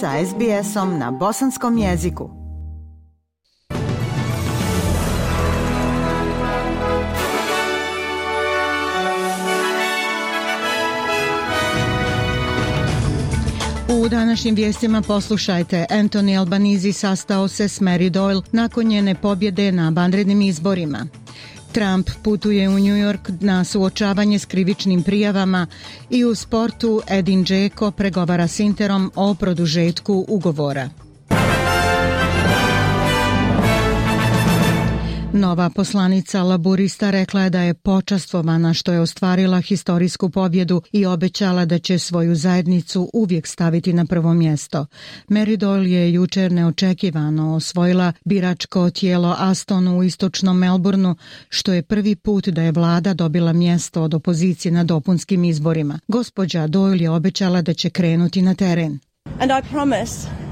sa SBS-om na bosanskom jeziku. U današnjim vijestima poslušajte, Anthony Albanizi sastao se s Mary Doyle nakon njene pobjede na bandrednim izborima. Trump putuje u New York na suočavanje s krivičnim prijavama i u sportu Edin Džeko pregovara s Interom o produžetku ugovora. Nova poslanica laburista rekla je da je počastvovana što je ostvarila historijsku pobjedu i obećala da će svoju zajednicu uvijek staviti na prvo mjesto. Mary Doyle je jučer neočekivano osvojila biračko tijelo Aston u istočnom Melbourneu, što je prvi put da je vlada dobila mjesto od opozicije na dopunskim izborima. Gospođa Doyle je obećala da će krenuti na teren. And I promise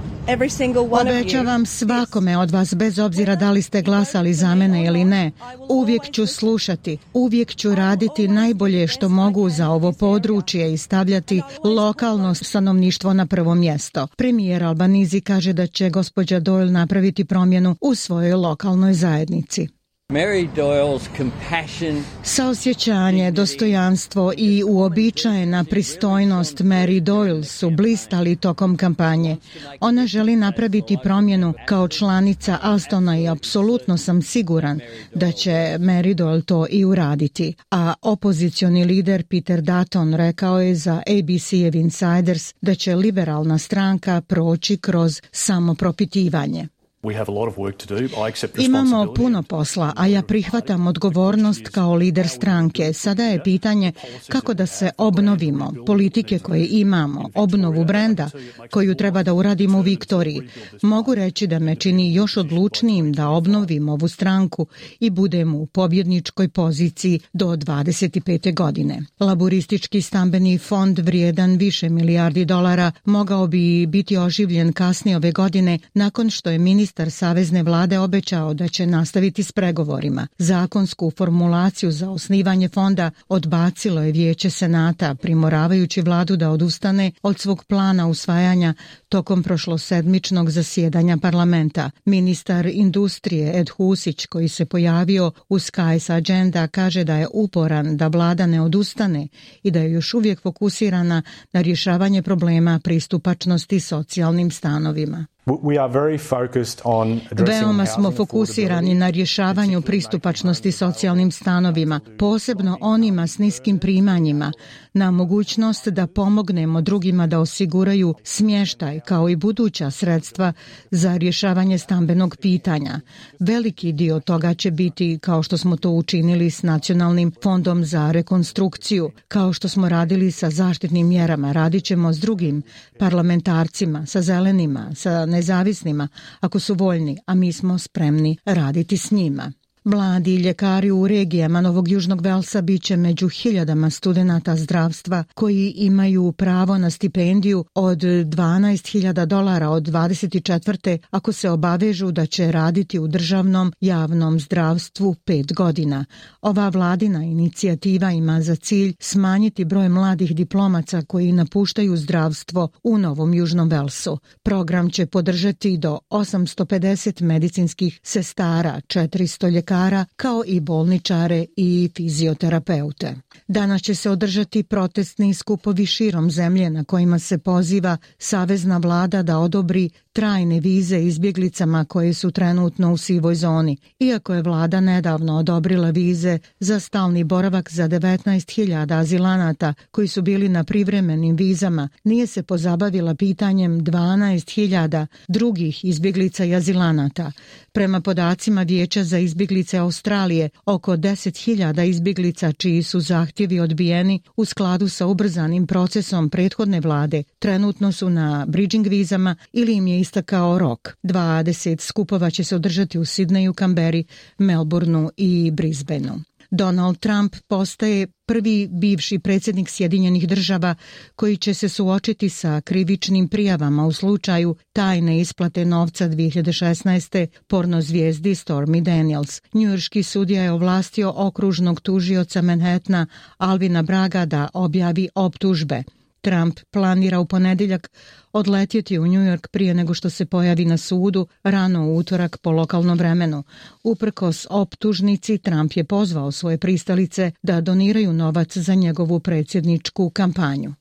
Obećavam svakome od vas, bez obzira da li ste glasali za mene ili ne. Uvijek ću slušati, uvijek ću raditi najbolje što mogu za ovo područje i stavljati lokalno stanovništvo na prvo mjesto. Premijer Albanizi kaže da će gospođa Doyle napraviti promjenu u svojoj lokalnoj zajednici. Mary Doyle's compassion Saosjećanje, dostojanstvo i uobičajena pristojnost Mary Doyle su blistali tokom kampanje. Ona želi napraviti promjenu kao članica Alstona i apsolutno sam siguran da će Mary Doyle to i uraditi. A opozicioni lider Peter Dutton rekao je za ABC-ev Insiders da će liberalna stranka proći kroz samopropitivanje. Imamo puno posla, a ja prihvatam odgovornost kao lider stranke. Sada je pitanje kako da se obnovimo, politike koje imamo, obnovu brenda koju treba da uradimo u Viktoriji. Mogu reći da me čini još odlučnijim da obnovim ovu stranku i budem u pobjedničkoj poziciji do 25. godine. Laburistički stambeni fond vrijedan više milijardi dolara mogao bi biti oživljen kasnije ove godine nakon što je ministar ministar Savezne vlade obećao da će nastaviti s pregovorima. Zakonsku formulaciju za osnivanje fonda odbacilo je vijeće Senata, primoravajući vladu da odustane od svog plana usvajanja tokom prošlosedmičnog zasjedanja parlamenta. Ministar industrije Ed Husić, koji se pojavio u Skies Agenda, kaže da je uporan da vlada ne odustane i da je još uvijek fokusirana na rješavanje problema pristupačnosti socijalnim stanovima. Veoma smo fokusirani na rješavanju pristupačnosti socijalnim stanovima, posebno onima s niskim primanjima, na mogućnost da pomognemo drugima da osiguraju smještaj kao i buduća sredstva za rješavanje stambenog pitanja. Veliki dio toga će biti kao što smo to učinili s Nacionalnim fondom za rekonstrukciju, kao što smo radili sa zaštitnim mjerama, radit ćemo s drugim parlamentarcima, sa zelenima, sa nezavisnima, ako su voljni, a mi smo spremni raditi s njima. Mladi ljekari u regijama Novog Južnog Velsa bit će među hiljadama studenta zdravstva koji imaju pravo na stipendiju od 12.000 dolara od 24. ako se obavežu da će raditi u državnom javnom zdravstvu pet godina. Ova vladina inicijativa ima za cilj smanjiti broj mladih diplomaca koji napuštaju zdravstvo u Novom Južnom Velsu. Program će podržati do 850 medicinskih sestara, 400 ljekara lekara kao i bolničare i fizioterapeute. Danas će se održati protestni skupovi širom zemlje na kojima se poziva Savezna vlada da odobri trajne vize izbjeglicama koje su trenutno u sivoj zoni. Iako je vlada nedavno odobrila vize za stalni boravak za 19.000 azilanata koji su bili na privremenim vizama, nije se pozabavila pitanjem 12.000 drugih izbjeglica i azilanata. Prema podacima Vijeća za izbjeglice Australije, oko 10.000 izbjeglica čiji su zahtjevi odbijeni u skladu sa ubrzanim procesom prethodne vlade trenutno su na bridging vizama ili im je istakao rok. 20 skupova će se održati u Sidneju, Kamberi, Melbourneu i Brisbaneu. Donald Trump postaje prvi bivši predsjednik Sjedinjenih država koji će se suočiti sa krivičnim prijavama u slučaju tajne isplate novca 2016. porno zvijezdi Stormy Daniels. Njujorski sudija je ovlastio okružnog tužioca Manhattana Alvina Braga da objavi optužbe. Trump planira u ponedeljak odletjeti u New York prije nego što se pojavi na sudu rano u utorak po lokalnom vremenu. Uprkos optužnici, Trump je pozvao svoje pristalice da doniraju novac za njegovu predsjedničku kampanju.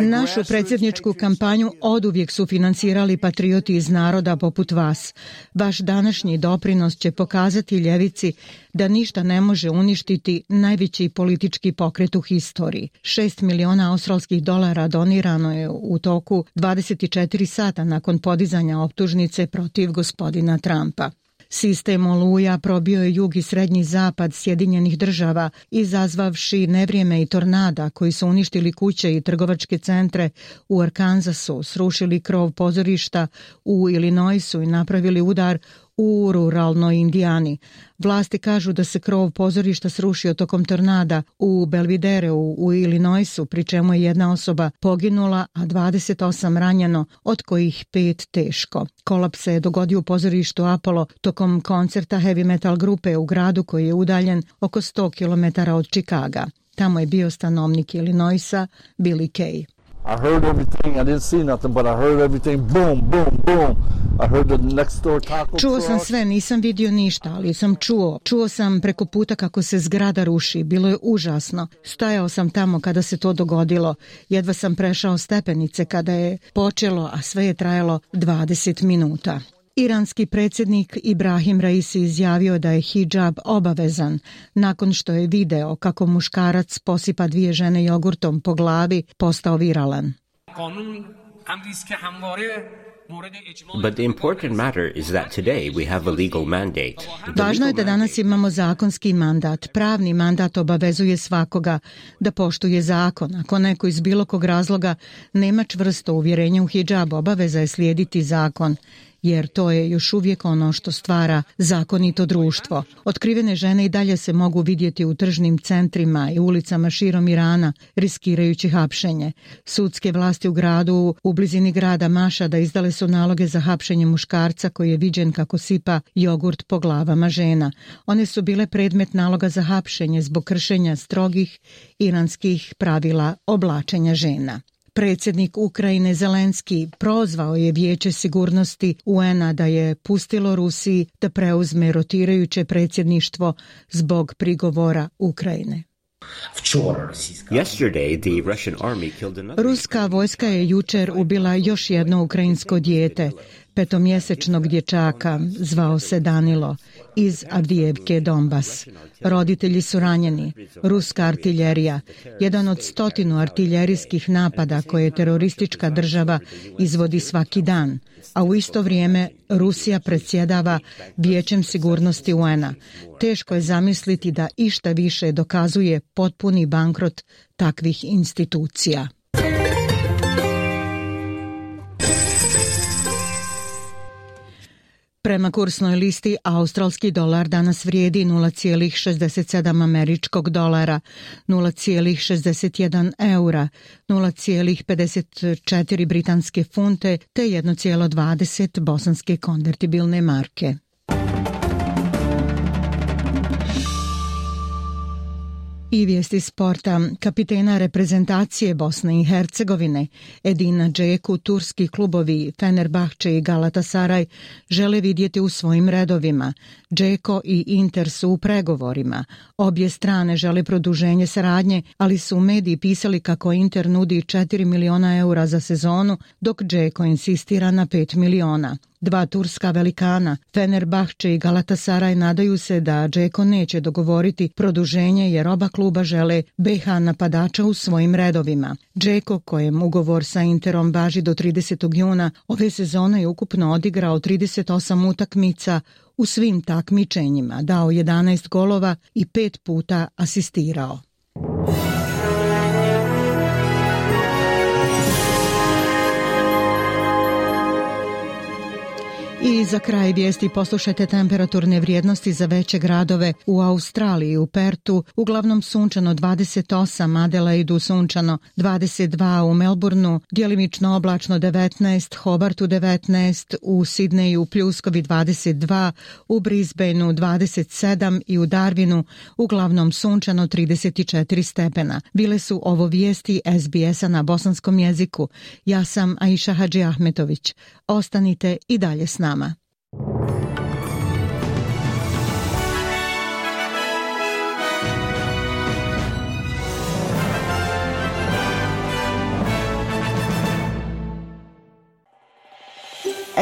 Našu predsjedničku kampanju oduvijek su financirali patrioti iz naroda poput vas. Vaš današnji doprinos će pokazati ljevici da ništa ne može uništiti najveći politički pokret u historiji. 6 miliona australskih dolara donirano je u toku 24 sata nakon podizanja optužnice protiv gospodina Trumpa. Sistem oluja probio je jug i srednji zapad Sjedinjenih država, izazvavši nevrijeme i tornada koji su uništili kuće i trgovačke centre u Arkansasu, srušili krov pozorišta u Illinoisu i napravili udar u ruralnoj Indijani. Vlasti kažu da se krov pozorišta srušio tokom tornada u Belvidereu u Illinoisu, pri čemu je jedna osoba poginula, a 28 ranjeno, od kojih pet teško. Kolaps se je dogodio u pozorištu Apollo tokom koncerta heavy metal grupe u gradu koji je udaljen oko 100 km od Čikaga. Tamo je bio stanovnik Illinoisa Billy Kay. I heard everything. I didn't see nothing, but I heard everything. Boom, boom, boom. I heard the next door taco Čuo sam sve, nisam vidio ništa, ali sam čuo. Čuo sam preko puta kako se zgrada ruši. Bilo je užasno. Stajao sam tamo kada se to dogodilo. Jedva sam prešao stepenice kada je počelo, a sve je trajalo 20 minuta. Iranski predsjednik Ibrahim Raisi izjavio da je hijab obavezan nakon što je video kako muškarac posipa dvije žene jogurtom po glavi postao viralan. But the important matter is that today we have a legal mandate. Važno je da danas imamo zakonski mandat. Pravni mandat obavezuje svakoga da poštuje zakon. Ako neko iz bilo kog razloga nema čvrsto uvjerenje u hijab, obaveza je slijediti zakon jer to je još uvijek ono što stvara zakonito društvo. Otkrivene žene i dalje se mogu vidjeti u tržnim centrima i ulicama širom Irana, riskirajući hapšenje. Sudske vlasti u gradu u blizini grada Mašada, izdale su naloge za hapšenje muškarca koji je viđen kako sipa jogurt po glavama žena. One su bile predmet naloga za hapšenje zbog kršenja strogih iranskih pravila oblačenja žena. Predsjednik Ukrajine Zelenski prozvao je vijeće sigurnosti UN-a da je pustilo Rusiji da preuzme rotirajuće predsjedništvo zbog prigovora Ukrajine. Ruska vojska je jučer ubila još jedno ukrajinsko dijete, petomjesečnog dječaka, zvao se Danilo, iz Avdijevke Donbas. Roditelji su ranjeni. Ruska artiljerija, jedan od stotinu artiljerijskih napada koje teroristička država izvodi svaki dan, a u isto vrijeme Rusija predsjedava Vijećem sigurnosti UN-a. Teško je zamisliti da išta više dokazuje potpuni bankrot takvih institucija. Prema kursnoj listi, australski dolar danas vrijedi 0,67 američkog dolara, 0,61 eura, 0,54 britanske funte te 1,20 bosanske konvertibilne marke. I vijesti sporta. Kapitena reprezentacije Bosne i Hercegovine Edina Džeku, turski klubovi Fenerbahče i Galatasaraj žele vidjeti u svojim redovima. Džeko i Inter su u pregovorima. Obje strane žele produženje saradnje, ali su u mediji pisali kako Inter nudi 4 miliona eura za sezonu, dok Džeko insistira na 5 miliona. Dva turska velikana, Fenerbahče i Galatasaraj, nadaju se da Džeko neće dogovoriti produženje jer oba kluba žele BH napadača u svojim redovima. Džeko, kojem ugovor sa Interom važi do 30. juna, ove sezone je ukupno odigrao 38 utakmica u svim takmičenjima, dao 11 golova i pet puta asistirao. I za kraj vijesti poslušajte temperaturne vrijednosti za veće gradove u Australiji, u Pertu, uglavnom sunčano 28, Adelaidu sunčano 22, u Melbourneu djelimično oblačno 19, Hobartu 19, u Sidneju pljuskovi 22, u Brisbaneu 27 i u Darwinu uglavnom sunčano 34 stepena. Bile su ovo vijesti SBS-a na bosanskom jeziku. Ja sam Aisha Hadži Ahmetović. Ostanite i dalje s nama.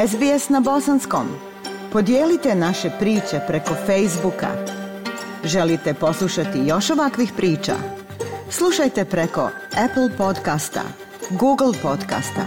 SBS na bosanskom. Podijelite naše priče preko Facebooka. Želite poslušati još ovakvih priča? Slušajte preko Apple podcasta, Google podcasta,